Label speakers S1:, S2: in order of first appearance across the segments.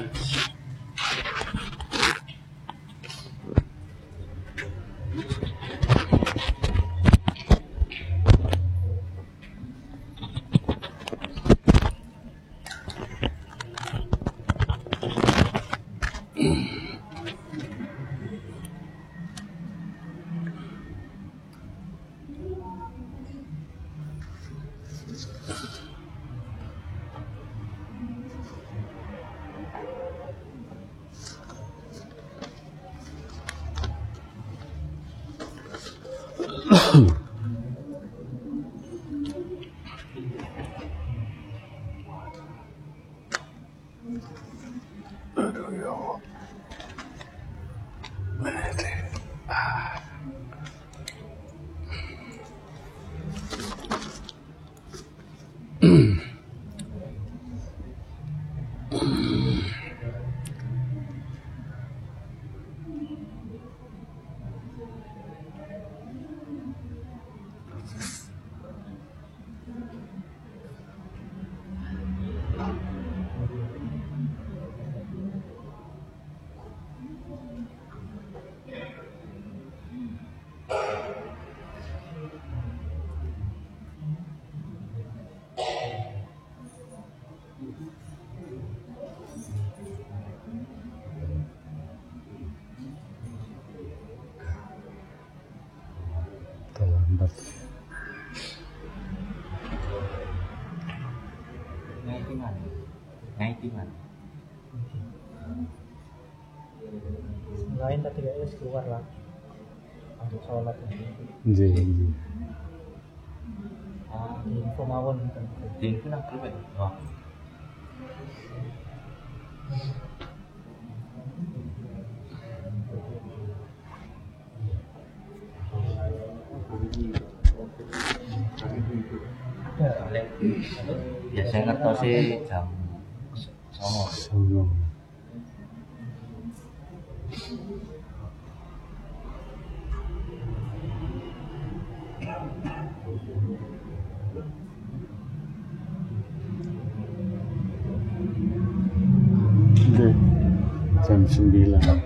S1: Thanks.
S2: Lain tapi guys keluar lah. Untuk sholat
S3: Iya, iya.
S1: Ah,
S2: info mawon kan.
S1: Din ko nang keluar Wah. Ya saya ngerti sih jam Songo
S3: Jam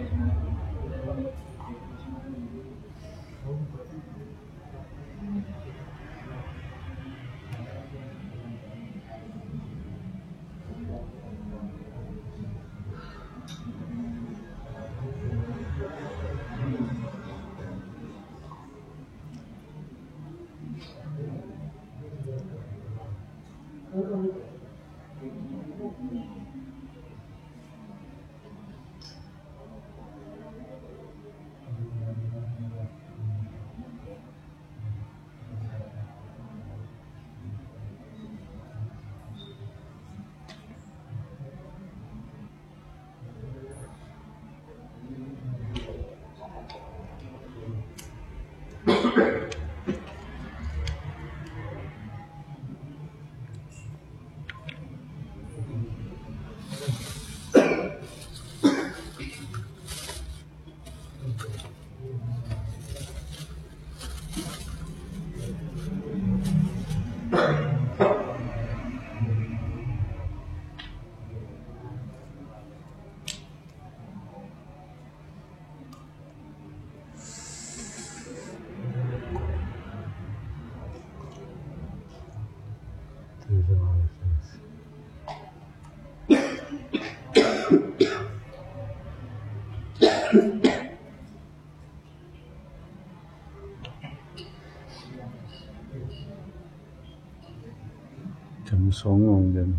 S3: 9. Jam songo jam.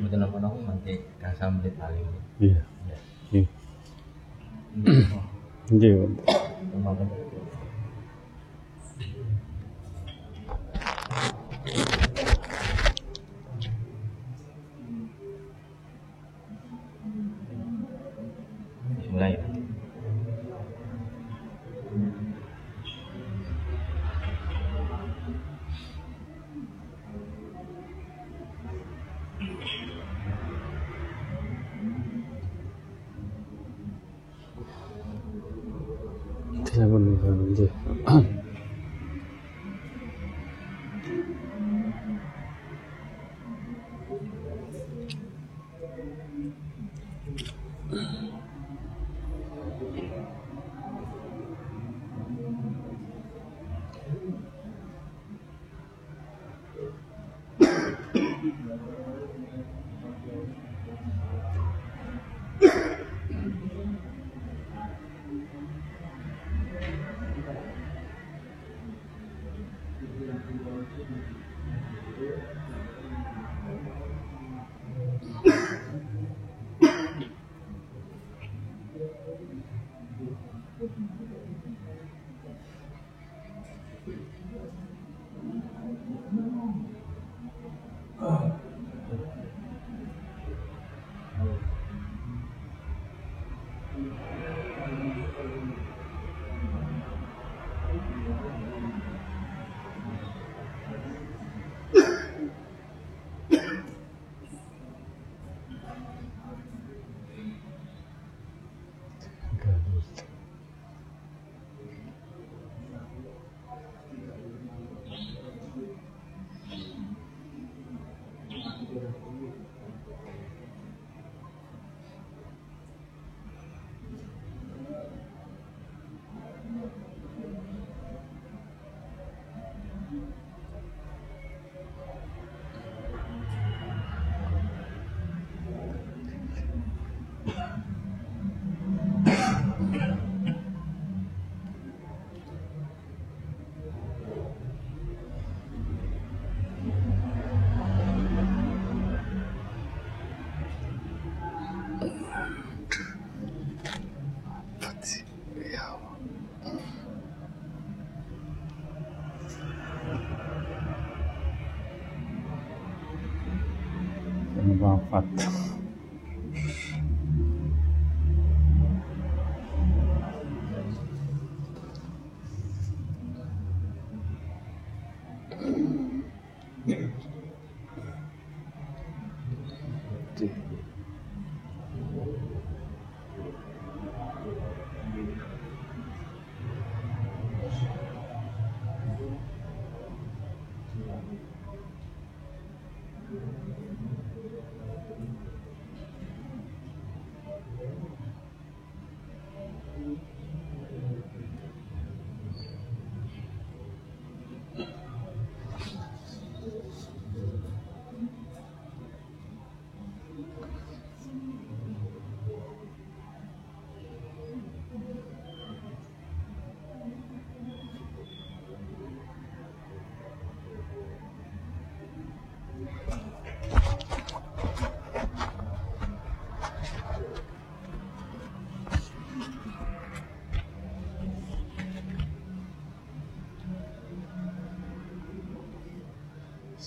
S1: Betul apa nopo nanti kasa menit paling
S3: Iya.
S1: Ya
S3: Iya.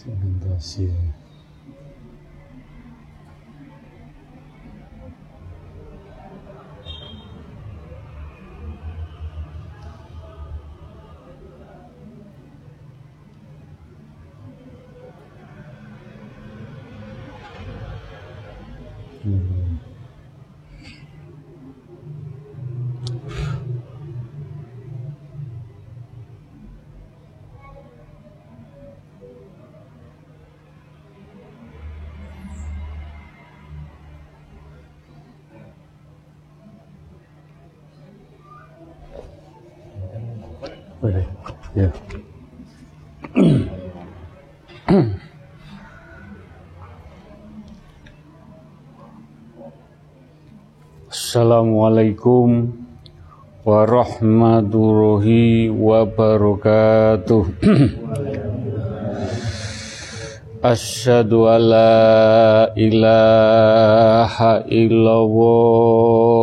S3: 后面的线 Boleh. Ya. Assalamualaikum warahmatullahi wabarakatuh. Asyhadu an la ilaha illallah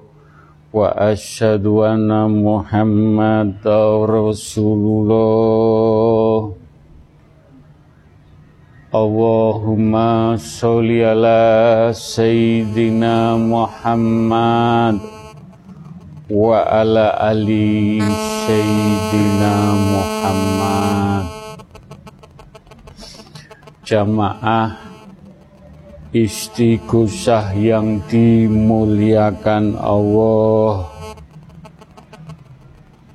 S3: asyhadu anna Muhammadar Rasulullah Allahumma sholli ala sayyidina Muhammad wa ala ali sayyidina Muhammad jamaah istighosah yang dimuliakan Allah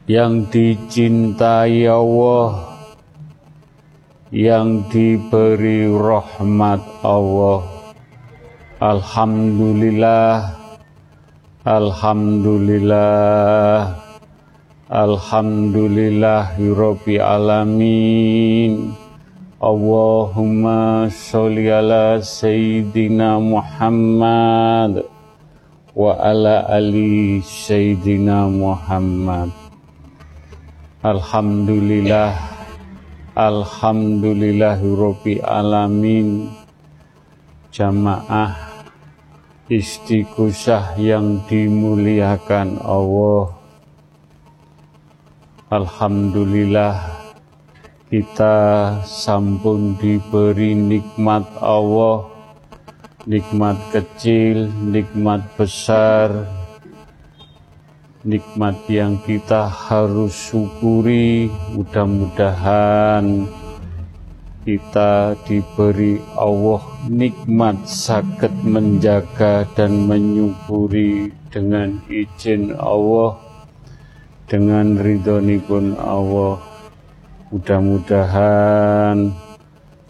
S3: yang dicintai Allah yang diberi rahmat Allah. Alhamdulillah Alhamdulillah Alhamdulillahirabbil alamin Allahumma sholli ala sayyidina Muhammad wa ala ali sayyidina Muhammad. Alhamdulillah Alhamdulillahirabbil alamin. Jamaah istighosah yang dimuliakan Allah. Alhamdulillah kita sampun diberi nikmat Allah nikmat kecil, nikmat besar nikmat yang kita harus syukuri. Mudah-mudahan kita diberi Allah nikmat sakit menjaga dan menyukuri dengan izin Allah dengan ridhonipun Allah mudah-mudahan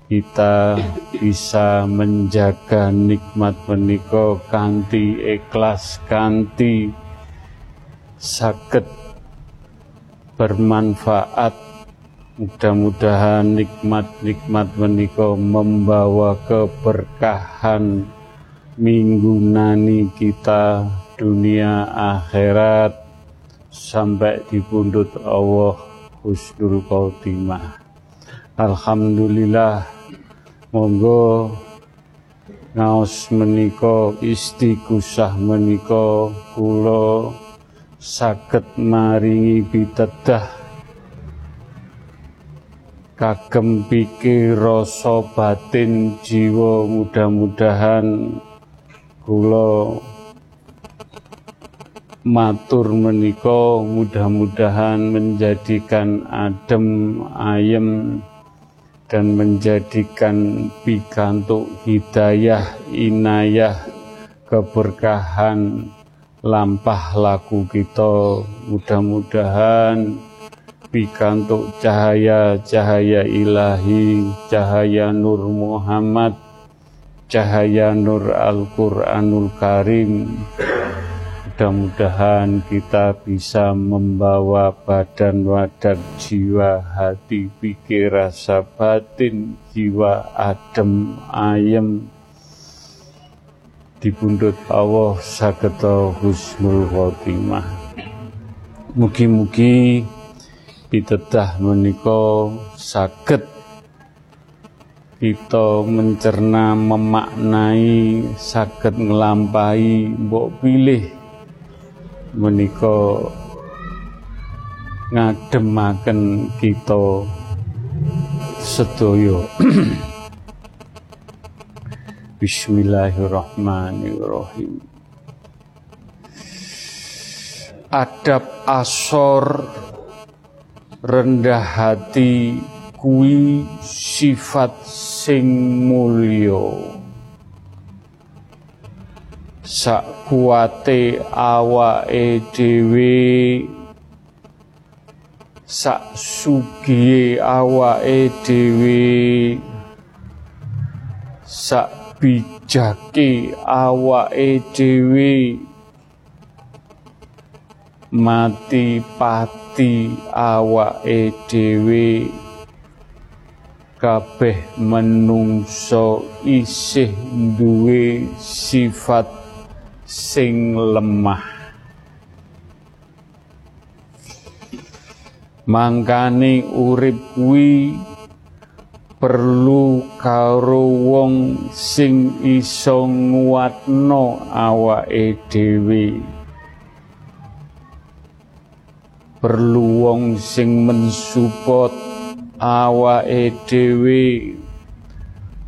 S3: kita bisa menjaga nikmat menika kanthi ikhlas kanthi sakit bermanfaat. Mudah-mudahan nikmat-nikmat menika membawa keberkahan minggu nani kita dunia akhirat. Sampai di pundut Allah husnul khotimah. Alhamdulillah monggo ngaos menika istighosah menika kula saged maringi pitedah kagem pikir rasa batin jiwa mudah-mudahan kula matur menika mudah-mudahan menjadikan adem ayem dan menjadikan pikantuk hidayah inayah keberkahan lampah laku kita. Mudah-mudahan pikantuk cahaya-cahaya ilahi cahaya nur Muhammad cahaya nur Al-Quranul Karim Mudah-mudahan kita bisa membawa badan wadah jiwa hati pikir rasa batin jiwa adem ayem. Dibundut Allah sageta husnul khotimah. Mugi-mugi pitedah menika saged kita mencerna memaknai saged nglampahi mbok pilih menika ngademaken kita sedaya. Bismillahirrahmanirrahim. Adab asor rendah hati kui sifat sing mulya sakuwate awake dhewe. Sak sugihe awake dhewe. Sak bijake awake dhewe. Mati pati awake dhewe. Kabeh menungso isih duwe sifat sing lemah. Mangkane urip kuwi perlu karo wong sing iso nguatno awake dhewe. Perlu wong sing mensupport awake dhewe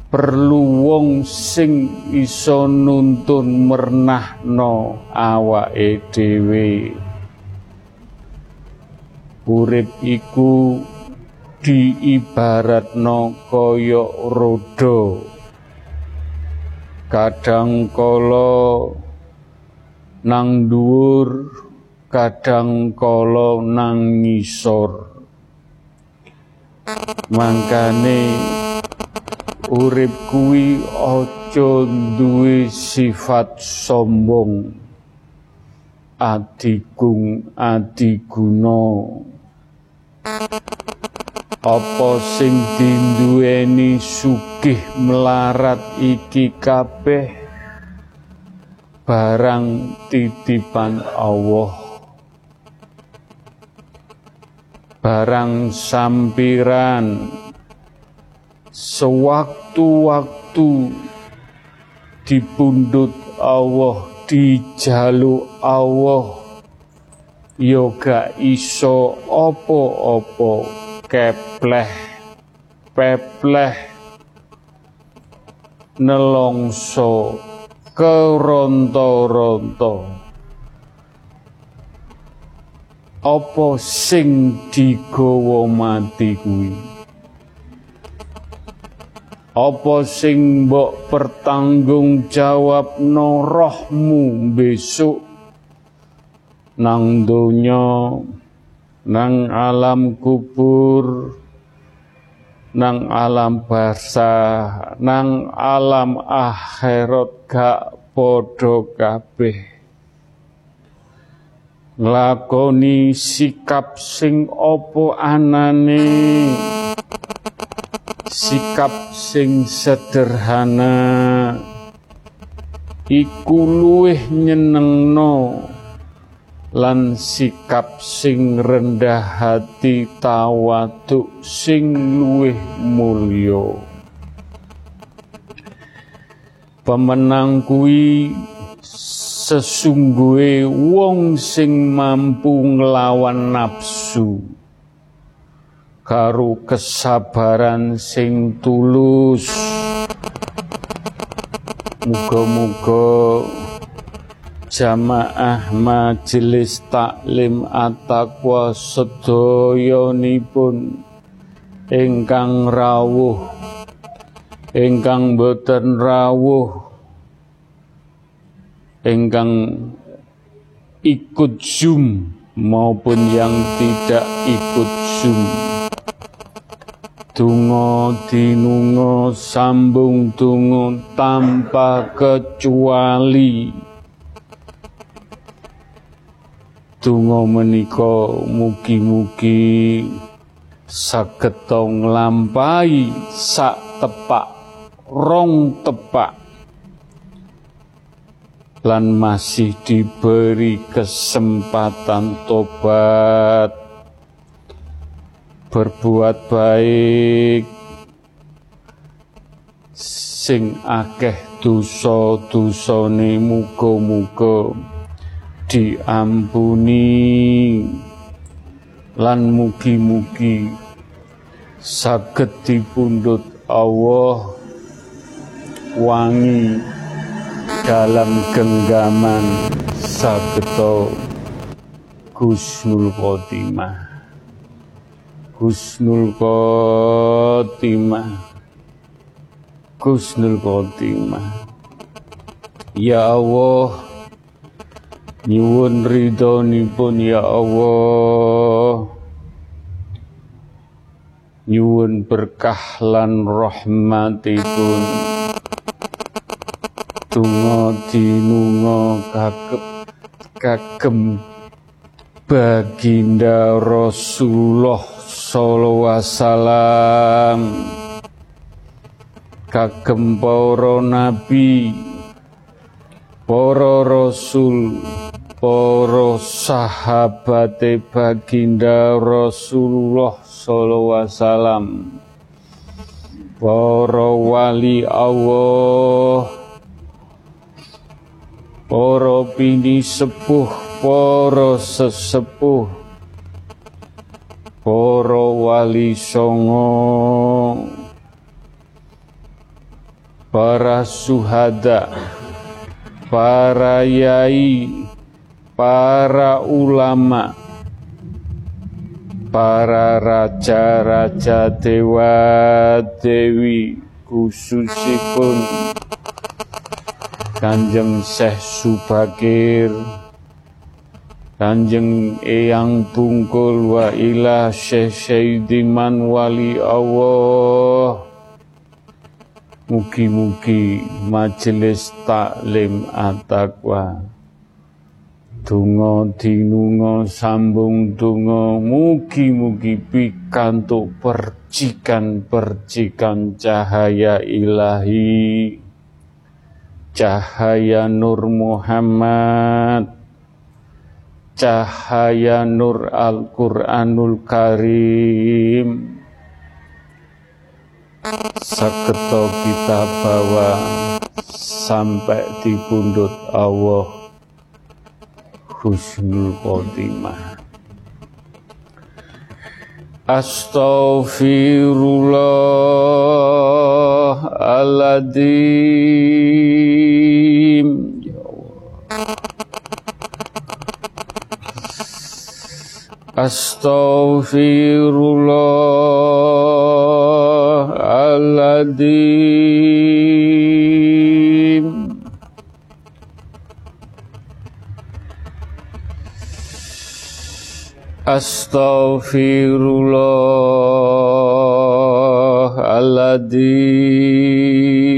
S3: perlu wong sing iso nuntun mernahno awake dhewe. Urip iku diibaratno kaya roda kadang kala nang dhuwur kadang kala nang ngisor. Mangkane urip kuwi aja duwe sifat sombong. Adigung adiguna. Apa sing dinduweni sugih melarat iki kabeh? Barang titipan Allah. Barang sampiran sewaktu-waktu dipundut Allah dijaluk Allah. Yoga iso opo-opo kepleh pepleh nelongso keronto-ronto. Apa sing digawa mati kuwi apa sing mbok pertanggung jawab rohmu besok? Nang donya nang alam kubur nang alam basa nang alam akhirat gak padha kabeh. Nglakoni sikap sing opo anane? Sikap sing sederhana iku luwih nyenengno lan sikap sing rendah hati tawaduk sing luwih mulya. Pemenang kuwi sesungguhe wong sing mampu nglawan nafsu karo kesabaran sing tulus. Muga-muga jamaah majelis taklim at-taqwa sedayanipun ingkang rawuh ingkang boten rawuh ingkang ikut Zoom maupun yang tidak ikut Zoom Tungo dinungo sambung tungo tanpa kecuali. Donga menika mugi-mugi saged nglampahi sak tepak rong tepak. Lan masih diberi kesempatan tobat berbuat baik sing akeh dosa-dosane muga-muga diampuni lan mugi-mugi saged dipundhut Allah wangi dalam genggaman sageta Gusnul Khotimah Gusnul Khotimah. Gusnul Khotimah. Ya Allah nyuwun ridhonipun ya Allah. Nyuwun berkah lan rahmatipun. Donga dinunga kagem kagem baginda Rasulullah alaihi wasallam kagem para nabi para rasul para sahabate baginda Rasulullah sallallahu wasallam para wali Allah para bini sepuh para sesepuh para wali songo. Para suhada para yai para ulama para raja-raja dewa dewi khususipun Kanjeng Syekh Subakir Kanjeng Eyang Bungkul wa ilah Syekh Syaidiman wali Allah. Mugi-mugi majelis taklim at-taqwa. Dungo dinungo sambung dungo Mugi-mugi pikantuk percikan-percikan cahaya ilahi. Cahaya Nur Muhammad Cahaya Nur Al-Quranul Karim. Seketo kita bawa sampai di pundut Allah Husnul Khotimah. Astaghfirullahaladzim Astaghfirullahaladzim Astaghfirullahaladzim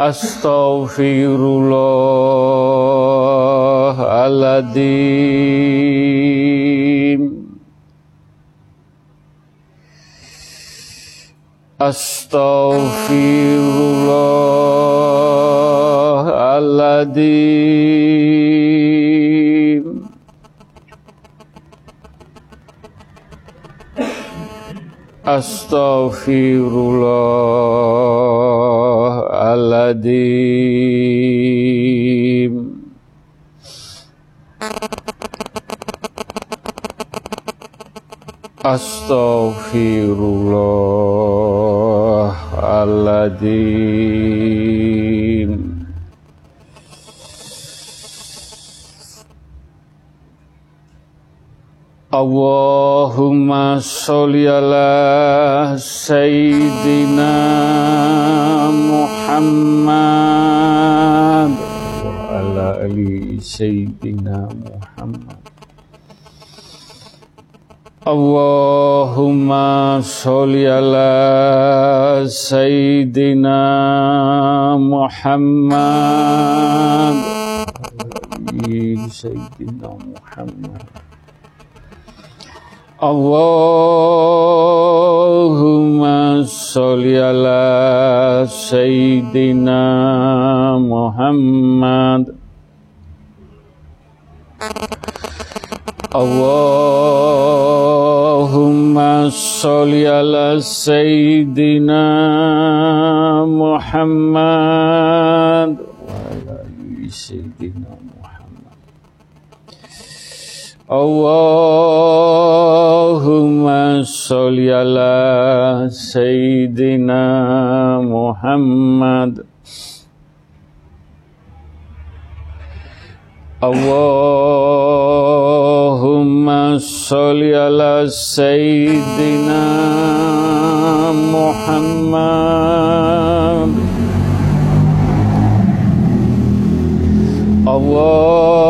S3: Astaghfirullahaladzim Astaghfirullahaladzim Astaghfirullahaladzim Astaghfirullahaladzim Allahumma sholli ala Sayyidina Muhammad wa ala ali Sayyidina Muhammad Allahumma sholli ala Sayyidina Muhammad Ali Sayyidina Muhammad Allahumma sholli ala Sayyidina Muhammad Allahumma sholli ala Sayyidina Muhammad اللهم صل على سيدنا محمد اللهم صل على سيدنا محمد الله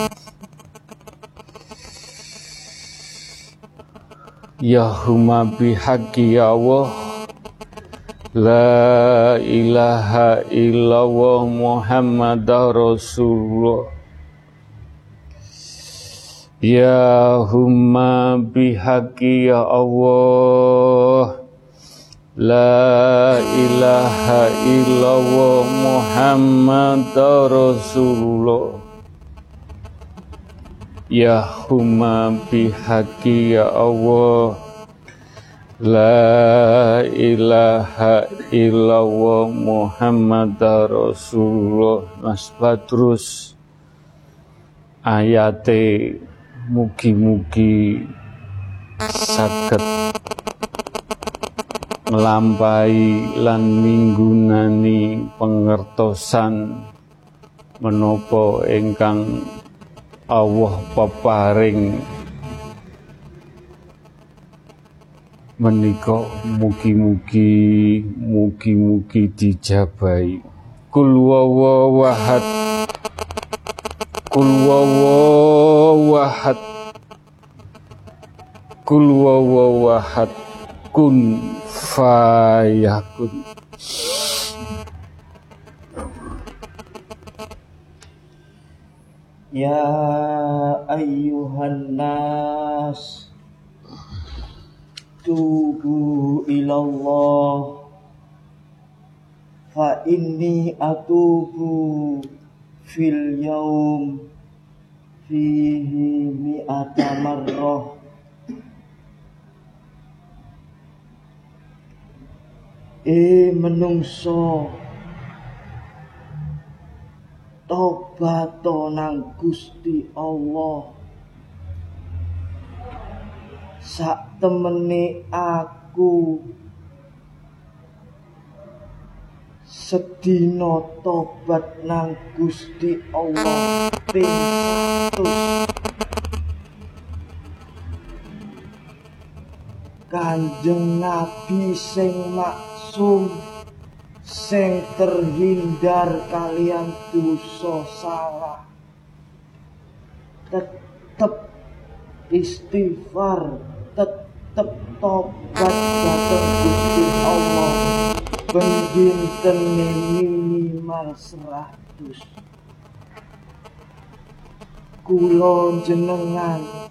S3: Ya huma bihaqi ya Allah. La ilaha illallah Muhammad Rasulullah. Ya humma bihaqi ya Allah. La ilaha illallah Muhammad Rasulullah Ya humma bihaqi ya Allah. La ilaha illallah Muhammad Rasulullah. Mas Badrus ayate mugi-mugi saged nglampahi lan minggunani pengertosan menopo ingkang Allah peparing menika mugi-mugi mugi-mugi dijabai kul wawahad kul wawahad kul kun fayakun
S4: Ya ayyuhan nas tubu ilallah fa inni atubu fil yaum fihi mi'ata marrah. E menungso tobat nang Gusti Allah. Sak temene aku sedina tobat nang Gusti Allah. 100 Kanjeng Nabi sing maksum sing terhindar kalian dosa salah. Tetep istighfar tetep tobat datang Gusti Allah. Pendinten minimal seratus. Kulo jenengan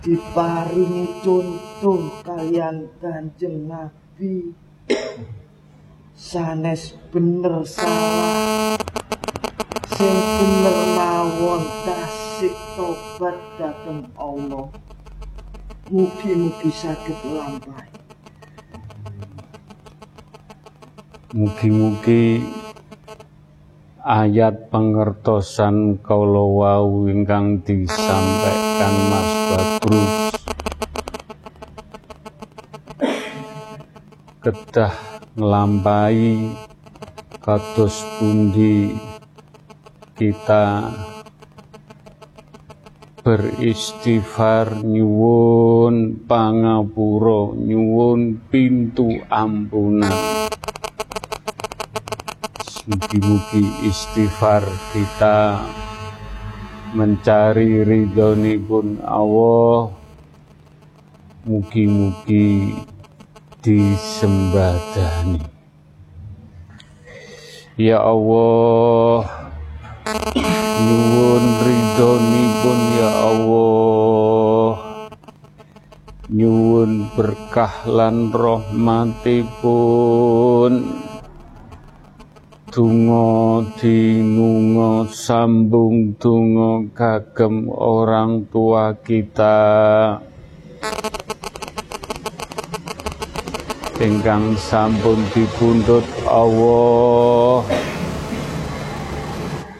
S4: diparingi contoh kalian kanjeng Nabi sanes bener salah. Sing bener mawon tasik tobat datang Allah. Mugi-mugi sakit lampai.
S3: Mugi-mugi ayat pengertosan kalau wau ingkang disampaikan Mas Badrus. Kedah ngelampai kados pundi kita beristighfar nyuwun pangapura nyuwun pintu ampunan mugi-mugi istighfar kita mencari pun Allah. Mugi-mugi disembadani. Ya Allah. Nyuwun ridhonipun ya Allah. Nyuwun berkah lan rahmatipun Tungo dinungo sambung tungo kagem orang tua kita ingkang sampun dipundhut Allah.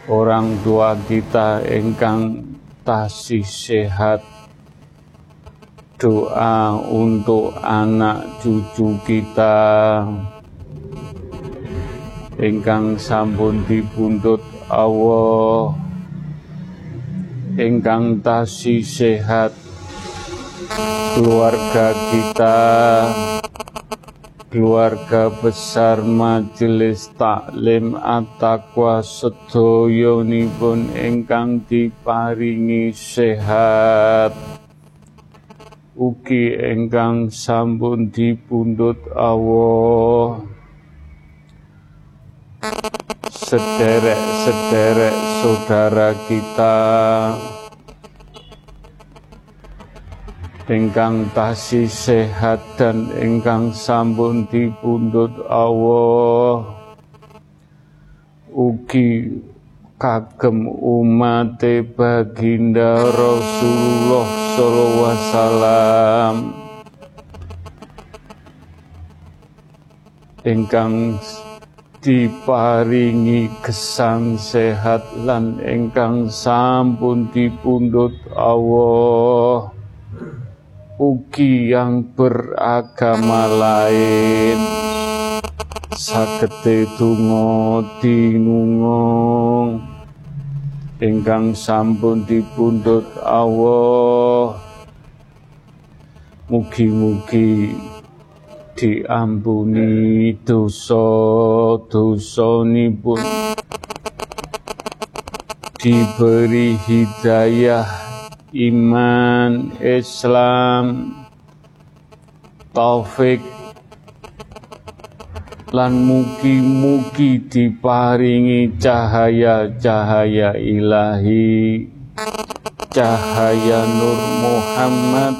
S3: Orang tua kita ingkang tasih sehat. Doa untuk anak cucu kita. Ingkang sampun dipundhut Allah. Ingkang tasih sehat. Keluarga kita keluarga besar majelis taklim at-taqwa sedoyonipun ingkang diparingi sehat. Ugi ingkang sampun dipundhut Allah. Sederek-sederek saudara kita ingkang tasih sehat dan ingkang sampun dipundhut Allah. Ugi kagem umat baginda Rasulullah sallallahu wasallam. Ingkang diparingi gesang sehat lan ingkang sampun dipundhut Allah ugi yang beragama lain. Sagete donga dinungung ingkang sampun dipundhut Allah. Mugi-mugi diampuni dosa-dosanipun. Diberi hidayah iman Islam taufik. Lan mugi-mugi diparingi cahaya-cahaya ilahi. Cahaya Nur Muhammad.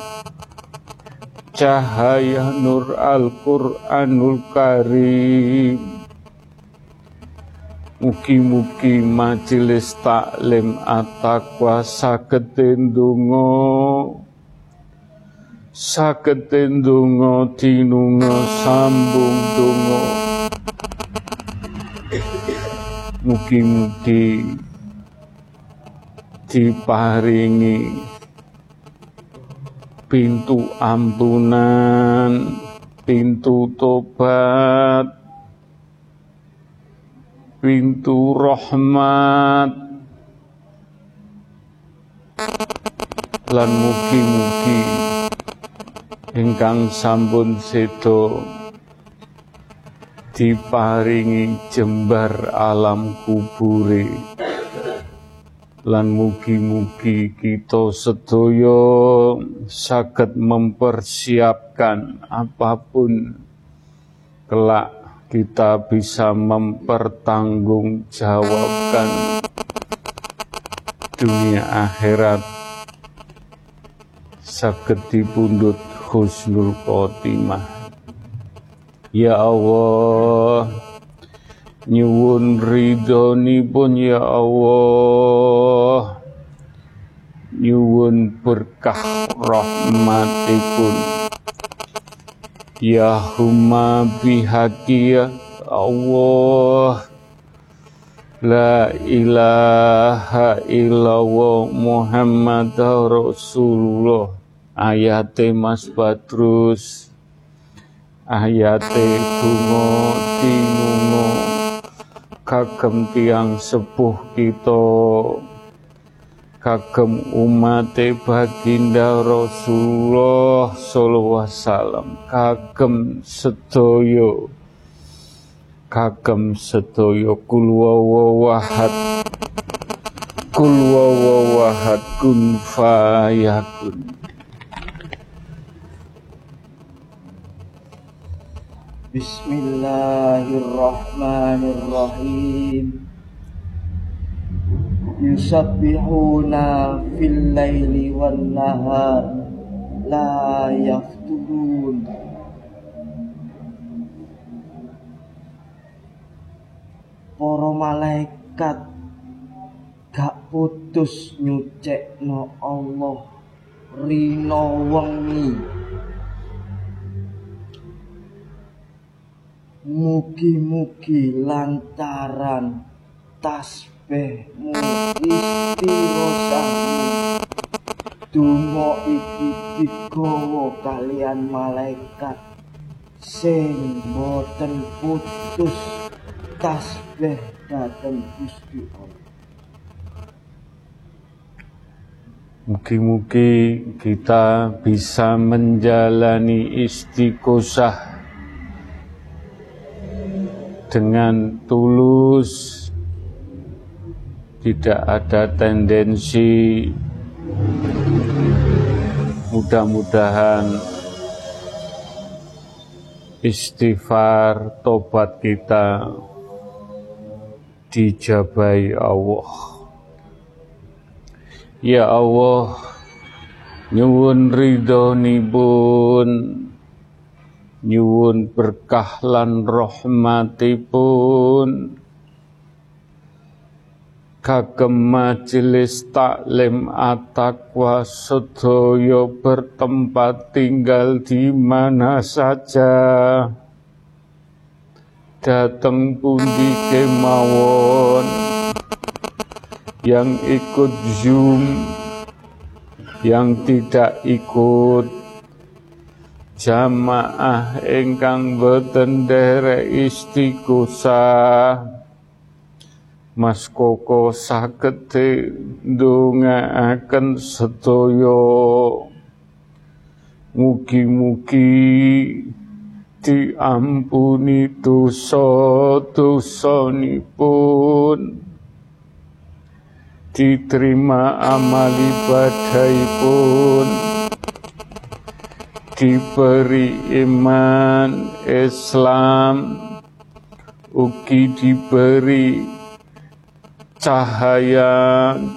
S3: Cahaya Nur Al-Quranul Karim Mugi-mugi majelis taklim at-taqwa saged ndonga saged ndonga dinunga sambung donga Mugi-mugi diparingi pintu ampunan, pintu tobat, pintu rahmat, lan mugi-mugi ingkang sampun sedo diparingi jembar alam kubure. Lan mugi-mugi kita sedaya saged mempersiapkan apa pun kelak kita bisa mempertanggungjawabkan dunia akhirat. Saged dipundhut husnul khotimah. Ya Allah nyuwun ridhonipun ya Allah. Nyuwun berkah rahmatipun ya huma bihaqi Allah. La ilaha illallah Muhammad Rasulullah. Ayate Mas Badrus. Ayate donga tinunga kagem tiang sepuh kita kagem umat baginda Rasulullah sallallahu wasallam. Kagem sedaya kagem sedaya kul wawahad kul wawahad kun fayakun.
S4: Bismillahirrahmanirrahim Yusabbihuna fil laili wan nahar La yafturun Para malaikat Gak putus nyucekno Allah Rino wengi. Mugi-mugi lantaran tasbihmu istighosamu Donga iki digawa kalian malaikat sing boten putus tasbih dhateng Gusti Allah.
S3: Mugi-mugi kita bisa menjalani istiqosah dengan tulus, tidak ada tendensi. Mudah-mudahan istighfar, tobat kita dijabai Allah. Ya Allah nyuwun ridhonipun nyuwun berkah lan rahmatipun kagem majelis taklim atakwa sedaya bertempat tinggal di mana saja. Dateng pundi kemawon yang ikut Zoom, yang tidak ikut. Jamaah ingkang boten derek istiqosah Mas Koko saged ndongaaken sedaya mugi-mugi diampuni dosa-dosanipun. Diterima amal pun diberi iman Islam. Ugi diberi cahaya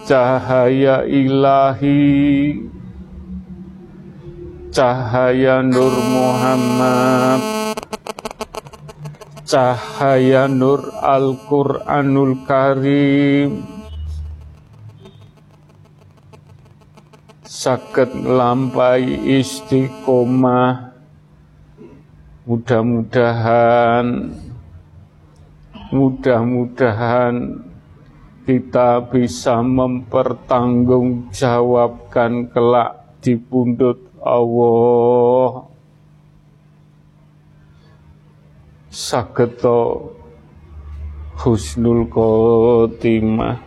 S3: cahaya ilahi. Cahaya Nur Muhammad. Cahaya Nur Al-Quranul Karim. Sakit lampai istiqomah. Mudah-mudahan mudah-mudahan kita bisa mempertanggungjawabkan kelak di pundut Allah. Sageto husnul khotimah.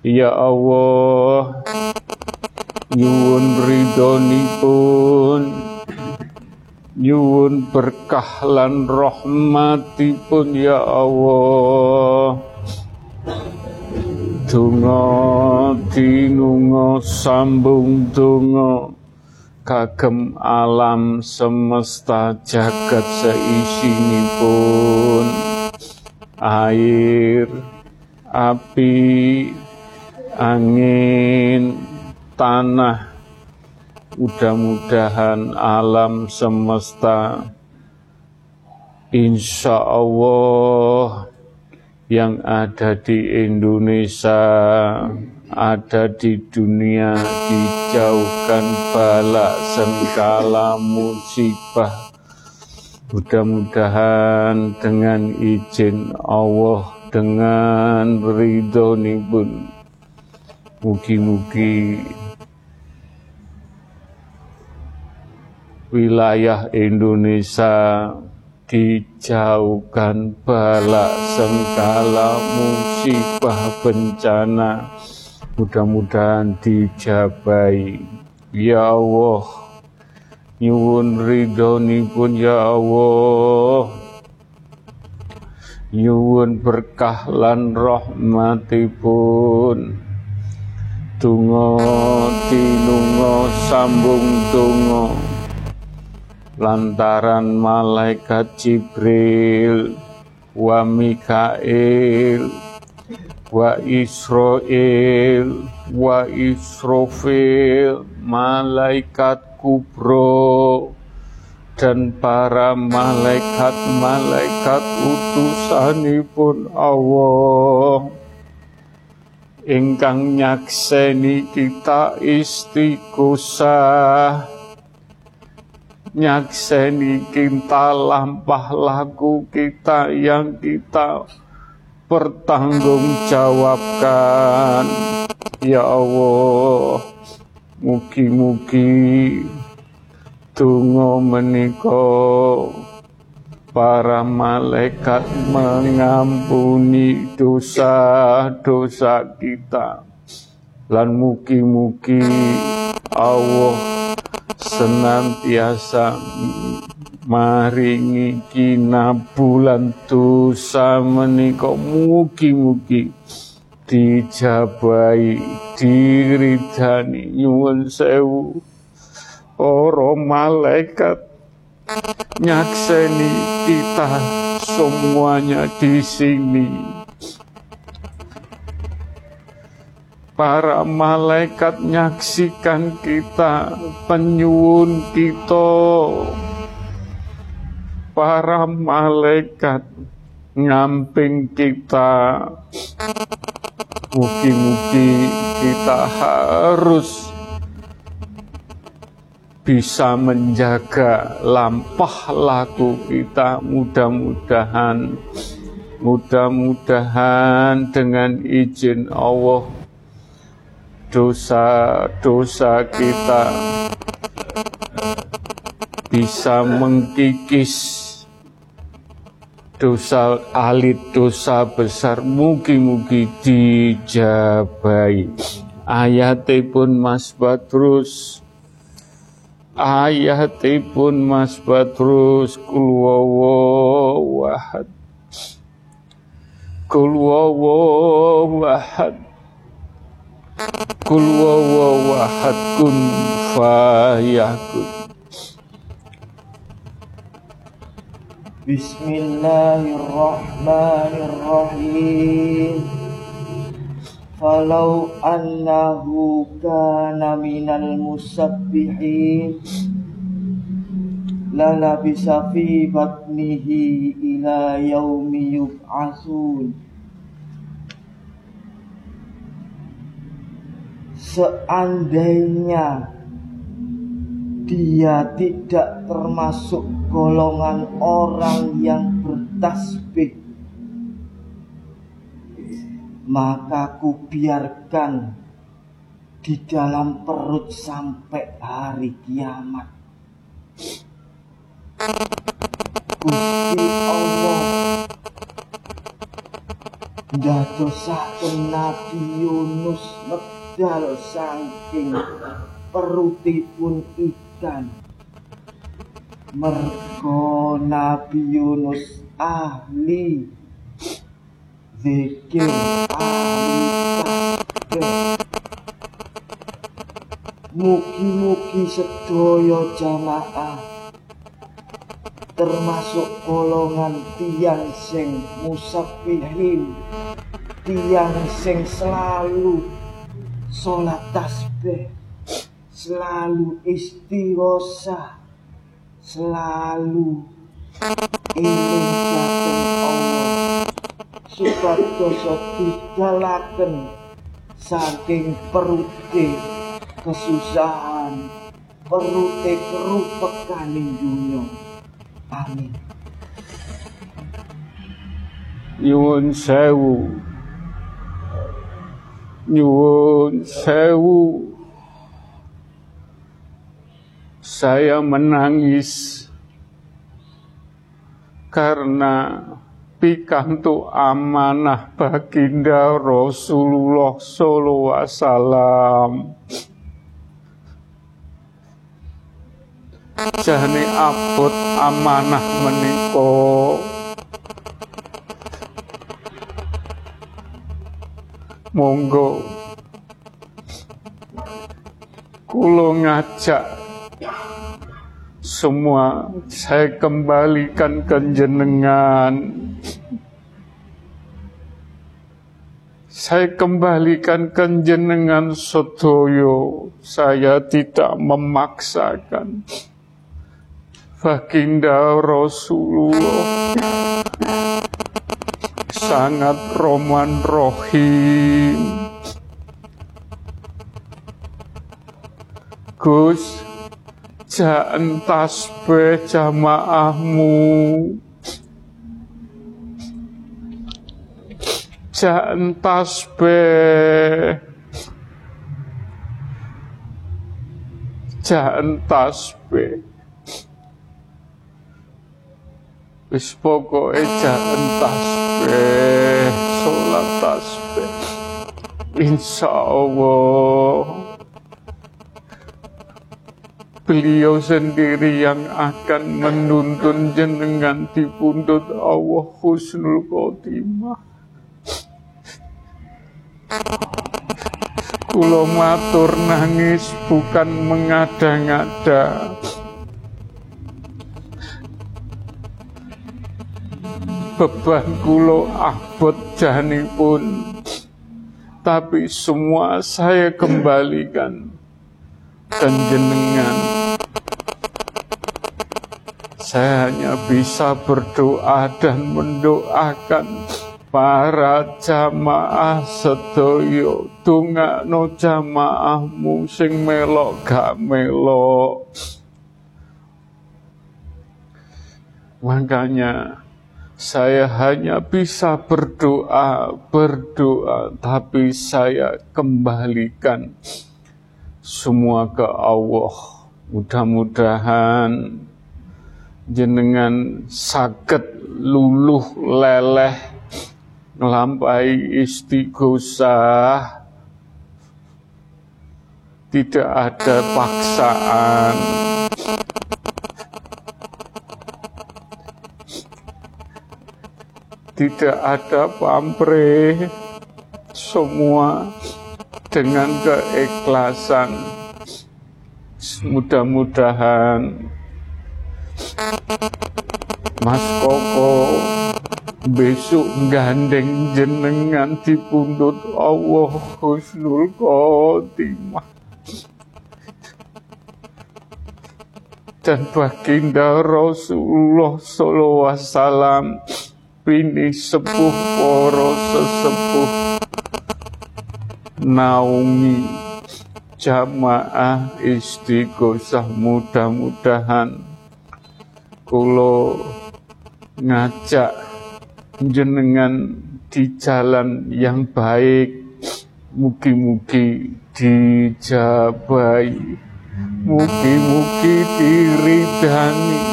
S3: Ya Allah nyuwun ridhonipun. Nyuwun berkah lan rahmatipun ya Allah donga dinunga sambung donga kagem alam semesta jagat seisinipun. Air api angin, tanah, mudah-mudahan alam semesta. Insya Allah yang ada di Indonesia, ada di dunia, dijauhkan bala sengkala musibah. Mudah-mudahan dengan izin Allah, dengan ridho pun Mugi-mugi wilayah Indonesia dijauhkan bala sengkala musibah bencana. Mudah-mudahan dijabai. Ya Allah nyuwun ridhoni pun ya Allah. Nyuwun berkah lan rahmatipun. Tungo tinungo sambung tungo lantaran malaikat Jibril wa Mikail wa Israel wa Israfil malaikat kubro dan para malaikat-malaikat utusanipun Allah. Ingkang nyakseni kita istiqosah nyakseni kita lampah laku kita yang kita pertanggungjawabkan. Ya Allah Mugi-mugi Tungo menika para malaikat mengampuni dosa-dosa kita. Lan mugi-mugi Allah senantiasa maringi kinabulan dosa menika mugi-mugi dijabai diridani nyuwun sewu para malaikat nyakseni kita semuanya di sini. Para malaikat nyaksikan kita, penyuun kita. Para malaikat ngamping kita. Mugi-mugi kita harus bisa menjaga lampah laku kita mudah-mudahan mudah-mudahan dengan izin Allah dosa-dosa kita bisa mengkikis. Dosa alit dosa besar mugi-mugi dijabai. Ayatipun Mas Badrus. Ayatipun Mas Badrus kul wahad. Kul wahad kul wahad kun fayakun.
S4: Bismillahirrahmanirrahim. Falau annahu kana minal musabbihin Lala bisa fi batnihi ila yaumi yub'asun Seandainya dia tidak termasuk golongan orang yang bertasbih maka ku biarkan di dalam perut sampai hari kiamat. Gusti Allah ndadosaken Nabi Yunus medal saking perutipun ikan. Mergo Nabi Yunus ahli zikir Mugi-mugi sedaya jamaah termasuk golongan tiang sing musabihin tiang sing selalu sholat tasbih selalu istighosah selalu ingin Allah. Supados digalaken saking perute kesusahan perute kerupekaning dunya amin.
S3: Nyuwun sewu nyuwun sewu. Saya menangis karena pikantuk amanah baginda Rasulullah sallallahu wasallam. Jane abot amanah menika monggo kula ngajak semua saya kembalikan ke jenengan. Saya kembalikan ke jenengan sotoyo. Saya tidak memaksakan. Baginda Rasulullah sangat roman rohim. Gus, Jaan tasbih jamaahmu? Jaan tasbih? Ejaan tasbih? Wis pokoke ejaan tasbih salat tasbih insya Allah. Beliau sendiri yang akan menuntun jenengan di pundut Allah husnul khotimah. Kulo matur nangis bukan mengada-ngada Beban kulo abot pun Tapi semua saya kembalikan. Dan jenengan Saya hanya bisa berdoa dan mendoakan para jamaah sedoyo no jamaahmu sing melok gak melok. Makanya saya hanya bisa berdoa berdoa tapi saya kembalikan semua ke Allah. Mudah-mudahan jenengan sakit luluh leleh melampai istighosah. Tidak ada paksaan tidak ada pamrih semua dengan keikhlasan. Mudah-mudahan Mas Koko besok gandeng jenengan dipundut Allah husnul khotimah. Dan baginda Rasulullah sallallahu alaihi wasallam bini sepuh poro sesepuh naungi jamaah istighosah mudah-mudahan. Kulo ngajak jenengan di jalan yang baik mugi-mugi dijabai mugi-mugi diridani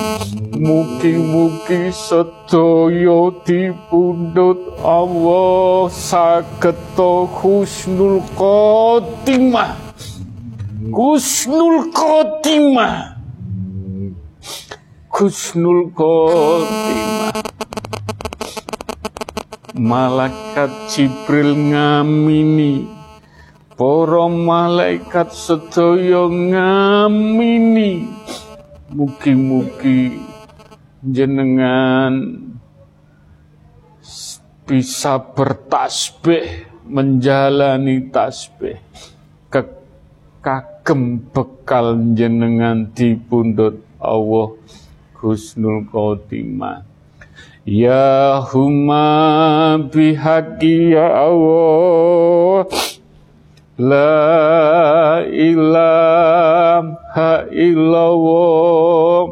S3: mugi-mugi sedaya dipundhut Allah saketo husnul khotimah. Husnul khotimah. Husnul khotimah. Malaikat Jibril ngamini. Para malaikat sedaya ngamini. Mugi-mugi jenengan bisa bertasbih menjalani tasbih. Ke kagem bekal jenengan di pundut Allah Husnul Khotimah. Ya huma bihaqi ya Allah. La ilaha illallah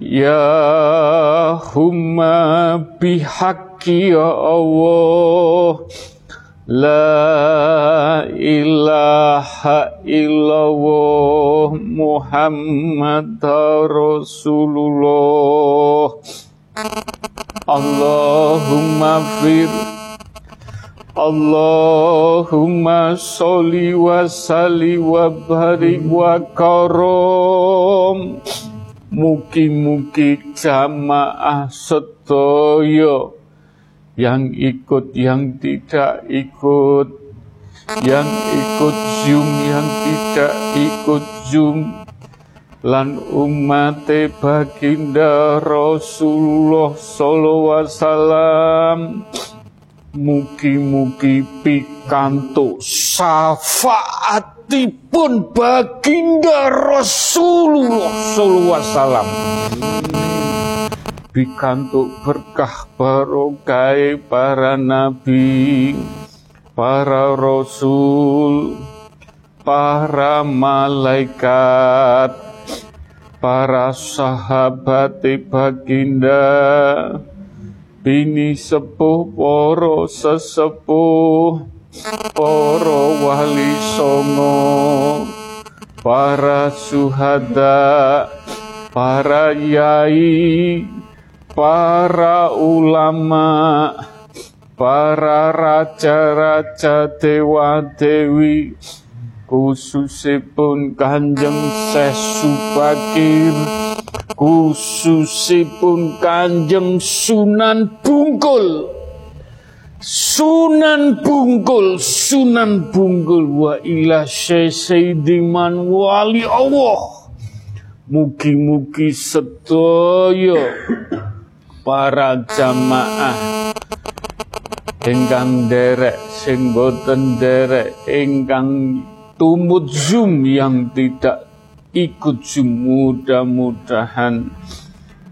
S3: Ya humma bihaqi ya Allah. La ilaha illallah Muhammad Rasulullah. Allahumma fir. Allahumma sholli wa salli wa barik wa karom Mugi-mugi jamaah sedaya yang ikut, yang tidak ikut, yang ikut Zoom, yang tidak ikut Zoom, lan umat baginda Rasulullah sallallahu alaihi wasallam Mugi-mugi pikantuk syafaatipun baginda Rasulullah wasallam. Pikantuk berkah barokah para nabi, para rasul, para malaikat, para sahabat baginda, bini sepuh poro sesepuh poro wali songo para suhada para yai para ulama para raja-raja dewa-dewi khususipun Kanjeng Syekh Subakir khususipun Kanjeng Sunan Bungkul Sunan Bungkul Sunan Bungkul. Wa ila Sayyidiman wali Allah. Mugi-mugi sedaya para jamaah. Ingkang derek sing boten derek ingkang tumut zoom yang tidak ikut mudah-mudahan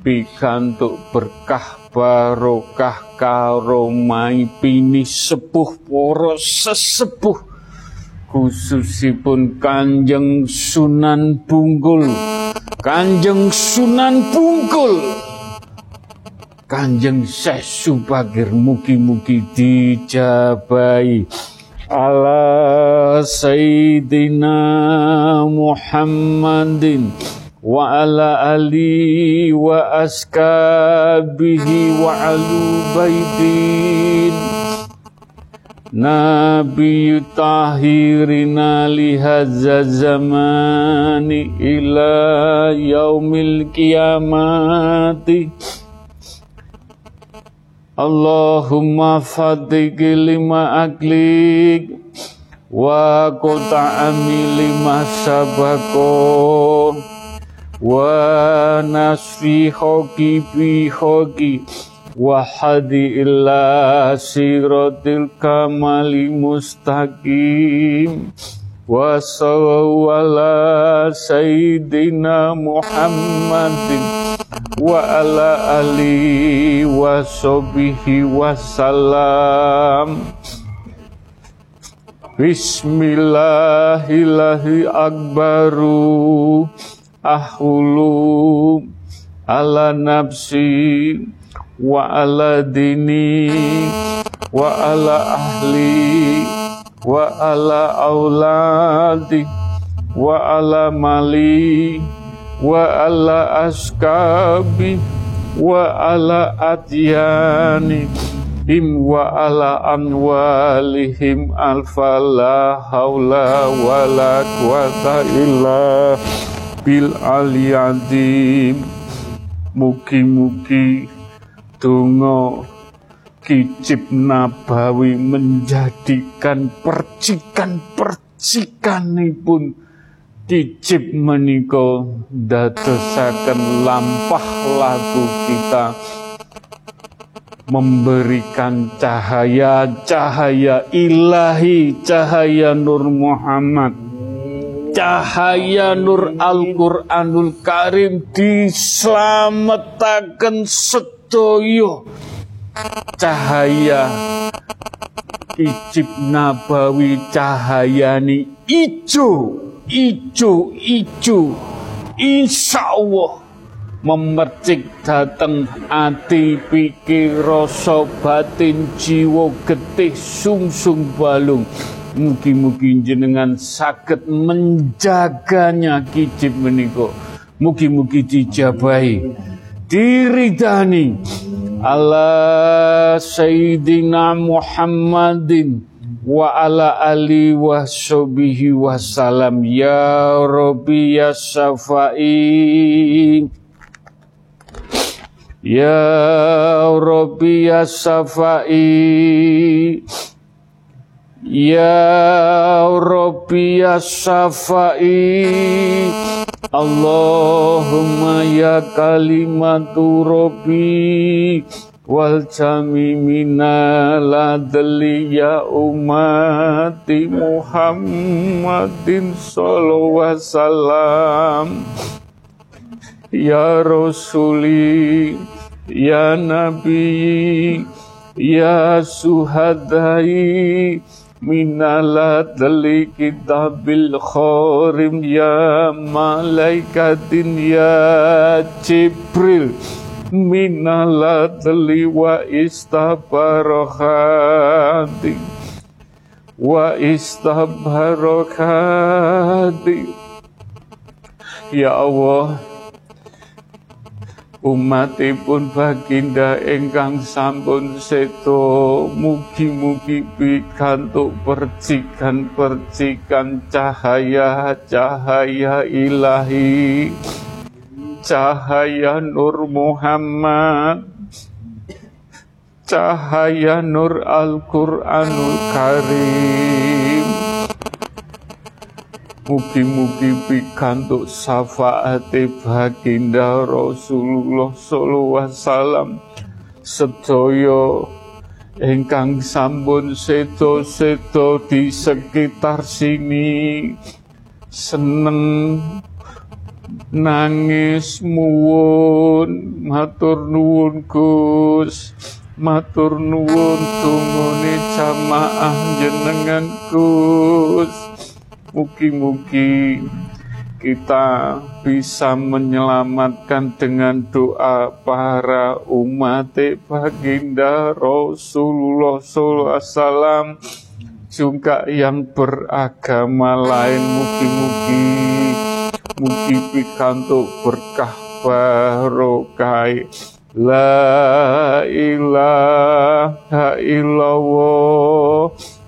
S3: pikantuk berkah barokah karomai pini sepuh poro sesepuh. Khususipun Kanjeng Sunan Bungkul Kanjeng Sunan Bungkul Kanjeng Syekh Subagir mugi-mugi dijabai ala Sayyidina Muhammadin wa ala ali wa askabihi wa alu baitin. Nabi tahirina lihazza zamani ila yaumil kiamati Allahumma fatik lima aklik wa wa nasfi hoki bi hoki wa siratil kamali mustaqim wa sayyidina Muhammadin wa ahulu ala nafsi wa ala dini wa ala ahli wa ala auladi wa ala mali wa ala askabi wa ala atyani him wa ala amwalihim alfa la haula wa la quwata illa bil aliyadim mugi-mugi donga kicip nabawi menjadikan percikan-percikanipun kicip menika dadosaken lampah lagu kita. Memberikan cahaya-cahaya ilahi, cahaya Nur Muhammad, cahaya Nur Al-Quranul Karim diselamatkan sedoyo cahaya. Icip nabawi cahayani ijo ijo ijo. Insya Allah memercik dateng ati pikir rasa batin jiwa getih sungsung balung mugi-mugi jenengan sakit menjaganya kijib meniko mugi-mugi dijabahi diridani ala sayyidina Muhammadin wa ala ali wa sobihi wasalam ya Rabbi ya Safai Ya Rabbi ya Safai Ya Rabbi ya Safai Allahumma ya kalimatu Rabbi wal jami minaladli ya umati Muhammadin sallallahu wasallam. Ya rasuli ya nabi ya suhadai minaladli kitabil khorim ya malaikatin ya Jibril. Minaladli wa istabarokati wa istabarokati Ya Allah umatipun baginda ingkang sampun seto mugi-mugi pikantuk percikan-percikan cahaya-cahaya ilahi. Cahaya Nur Muhammad. Cahaya Nur Al-Quranul Karim Mugi-mugi pikantuk syafaate baginda Rasulullah sallallahu alaihi wasallam. Sedaya ingkang sampun sedo-sedo di sekitar sini seneng nangis muwun matur nuwun Gus. Matur nuwun tumune jamaah jenengan Gus mugi-mugi kita bisa menyelamatkan dengan doa para umat baginda Rasulullah SAW juga yang beragama lain mugi-mugi mugi pikantuk berkah barokai La ilaha illallah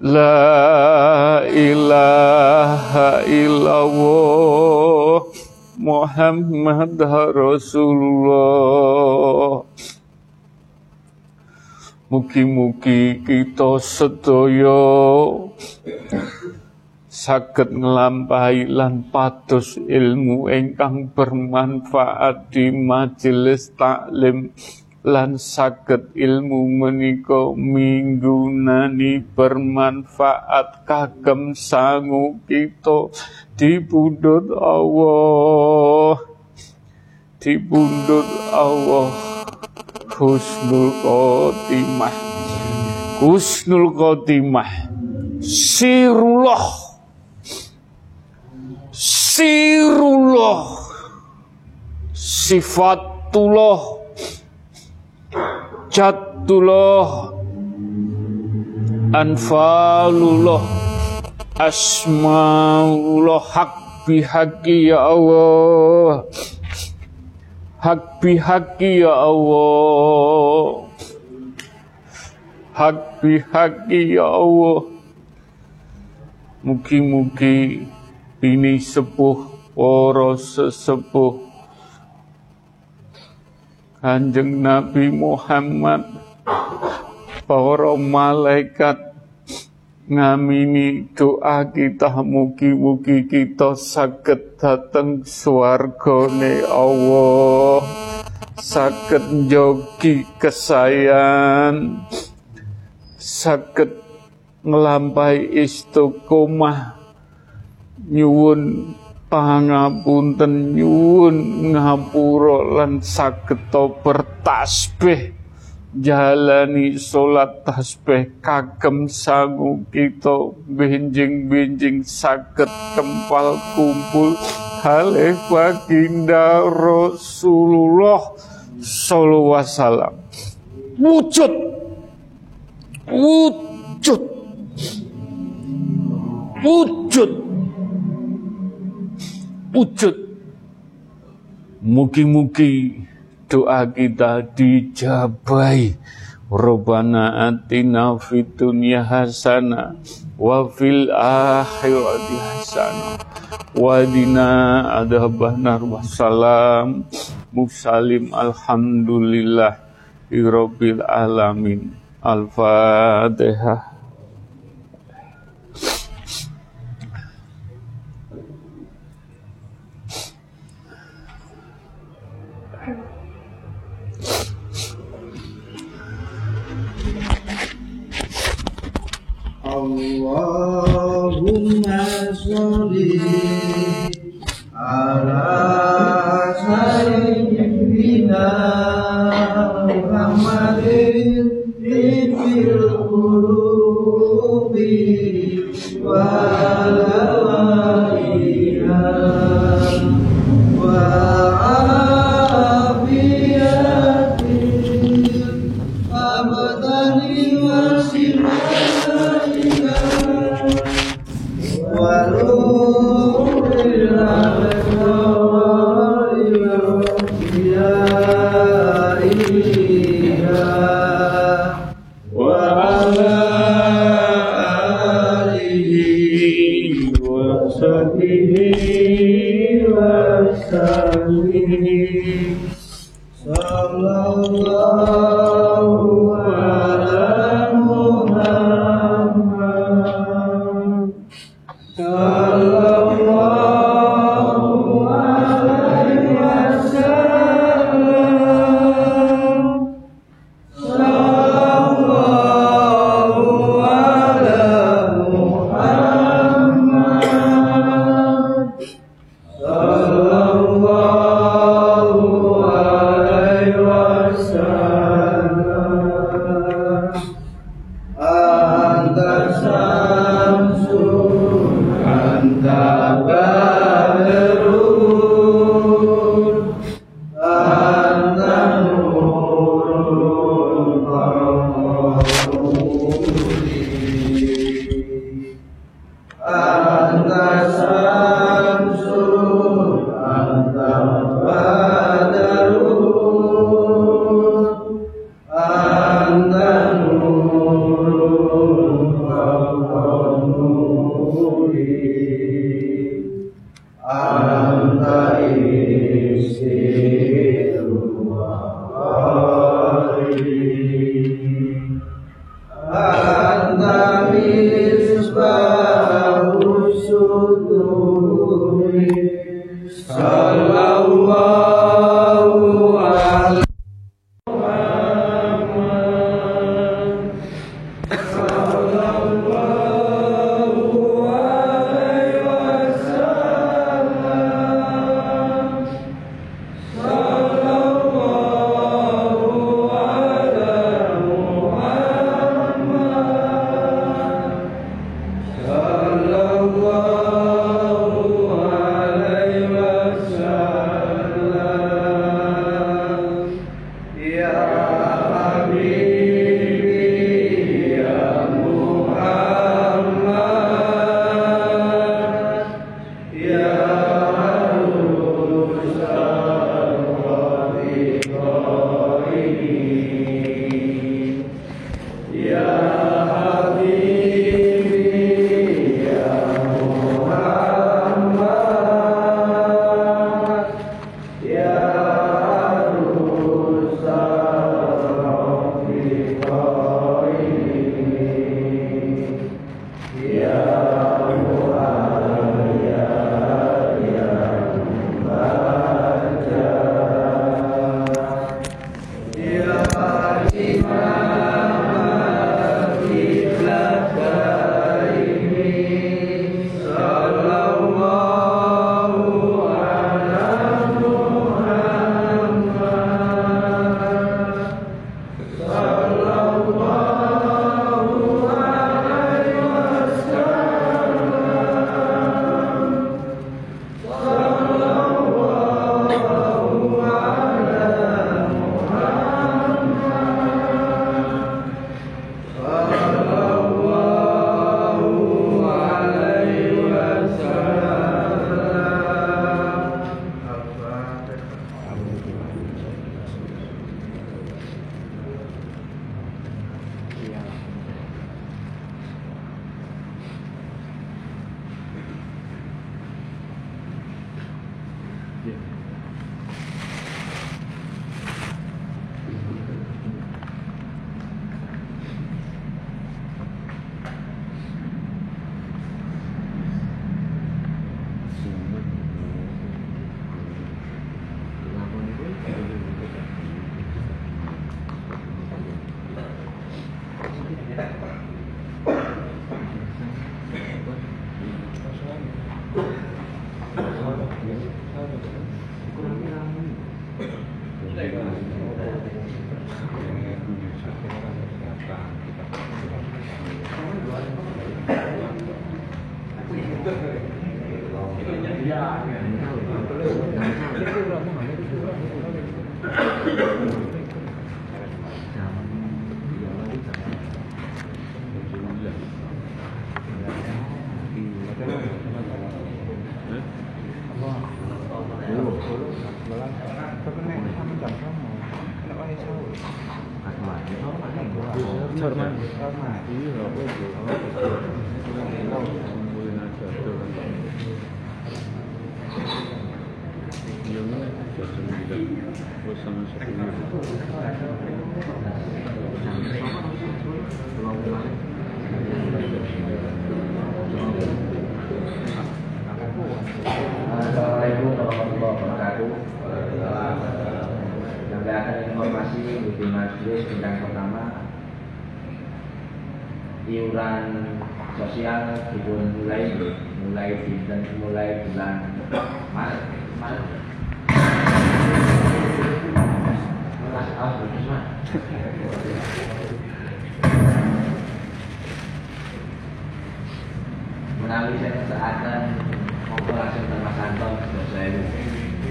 S3: La ilaha illallah Muhammad Rasulullah. Mugi-mugi kita sedaya saged nglampahi lan pados ilmu ingkang bermanfaat di majelis taklim lan saged ilmu menika minggunani bermanfaat kagem sangu kita. Dipundhut Allah. Dipundhut Allah. Husnul khotimah. Husnul khotimah. Sirullah. Sirullah. Sifatullah Jatullah Anfalullah. Asmaullah. Hak bihaki ya Allah. Hak bihaki ya Allah. Hak bihaki ya Allah. Mugi-mugi ini sepuh para sesepuh Kanjeng Nabi Muhammad para malaikat ngamini doa kita mugi-mugi kita saged dateng swargane Allah. Saged jogi kesayan saged nglampahi istiqomah. Nyuwun pangapunten nyuwun ngapura lan sageta bertasbih. Jalani salat tasbih kagem sangu kita. Benjing-benjing saged kempal kumpul. Halih baginda Rasulullah sallallahu wasallam. Wujud. Wujud. Wujud wujud. Mugi-mugi doa kita dijabai.
S5: Rabbana atina fid dunya hasanah wa fil akhirati hasanah wa qina adzabannar wassalam musallim alhamdulillah rabbil alamin al-fatihah
S6: الله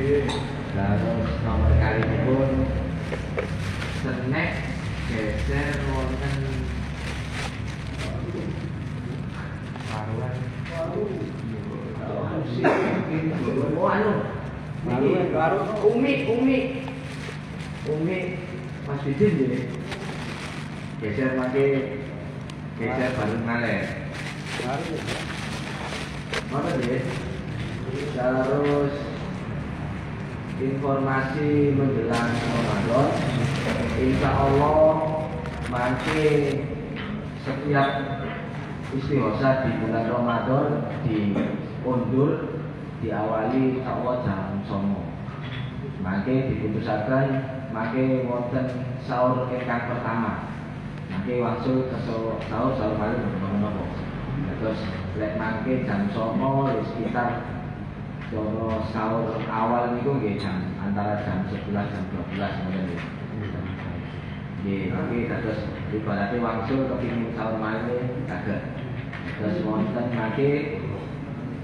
S6: terus nomor kali ini pun snack geser wonten. Oh anu, ini baru umi umi. Umi Mas Bidin ya, geser pakai geser bareng ngaler. Mana dia? Terus informasi menjelang Ramadan, Insya Allah nanti setiap istighosa di bulan Ramadan diundur diawali Allah jam somo. Mangke diputusaken mangke wonten sahur ingkang pertama. Mangke wangsul ke sahur sahur malam menapa terus lek mangke jam songo ya sekitar Doro sahur awal niku nggih jam antara jam 11 jam 12 ngoten nggih. Nggih, nggih terus ibaratnya wangsul kepingin sahur malam kagak. Terus wonten mangke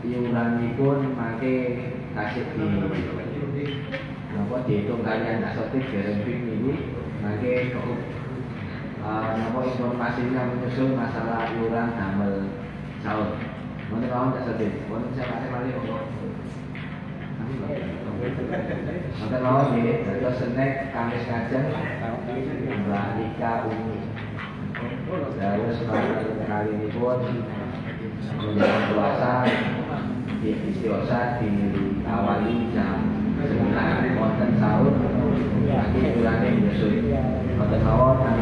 S6: iuranipun mangke kasih di napa dihitung kalian tak sotik dereng ini mangke kok uh, napa informasinya menyusul masalah iuran damel sahur. Mungkin kawan tak sedih. Mungkin saya pakai balik Mungkin kawan ini, terus snack Kamis kajang Mbak Nika Umi. Terus kali ini pun menjelang puasa di istighosa diawali jam 9 wonten sahur nanti bulannya menyusul wonten mawon kami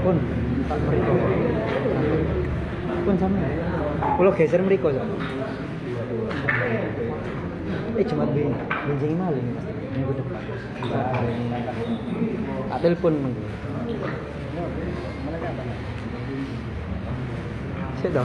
S2: Pun. Pun sama. Kalau geser Mriko benjing maling minggu depan. Tak telepon minggu. Saya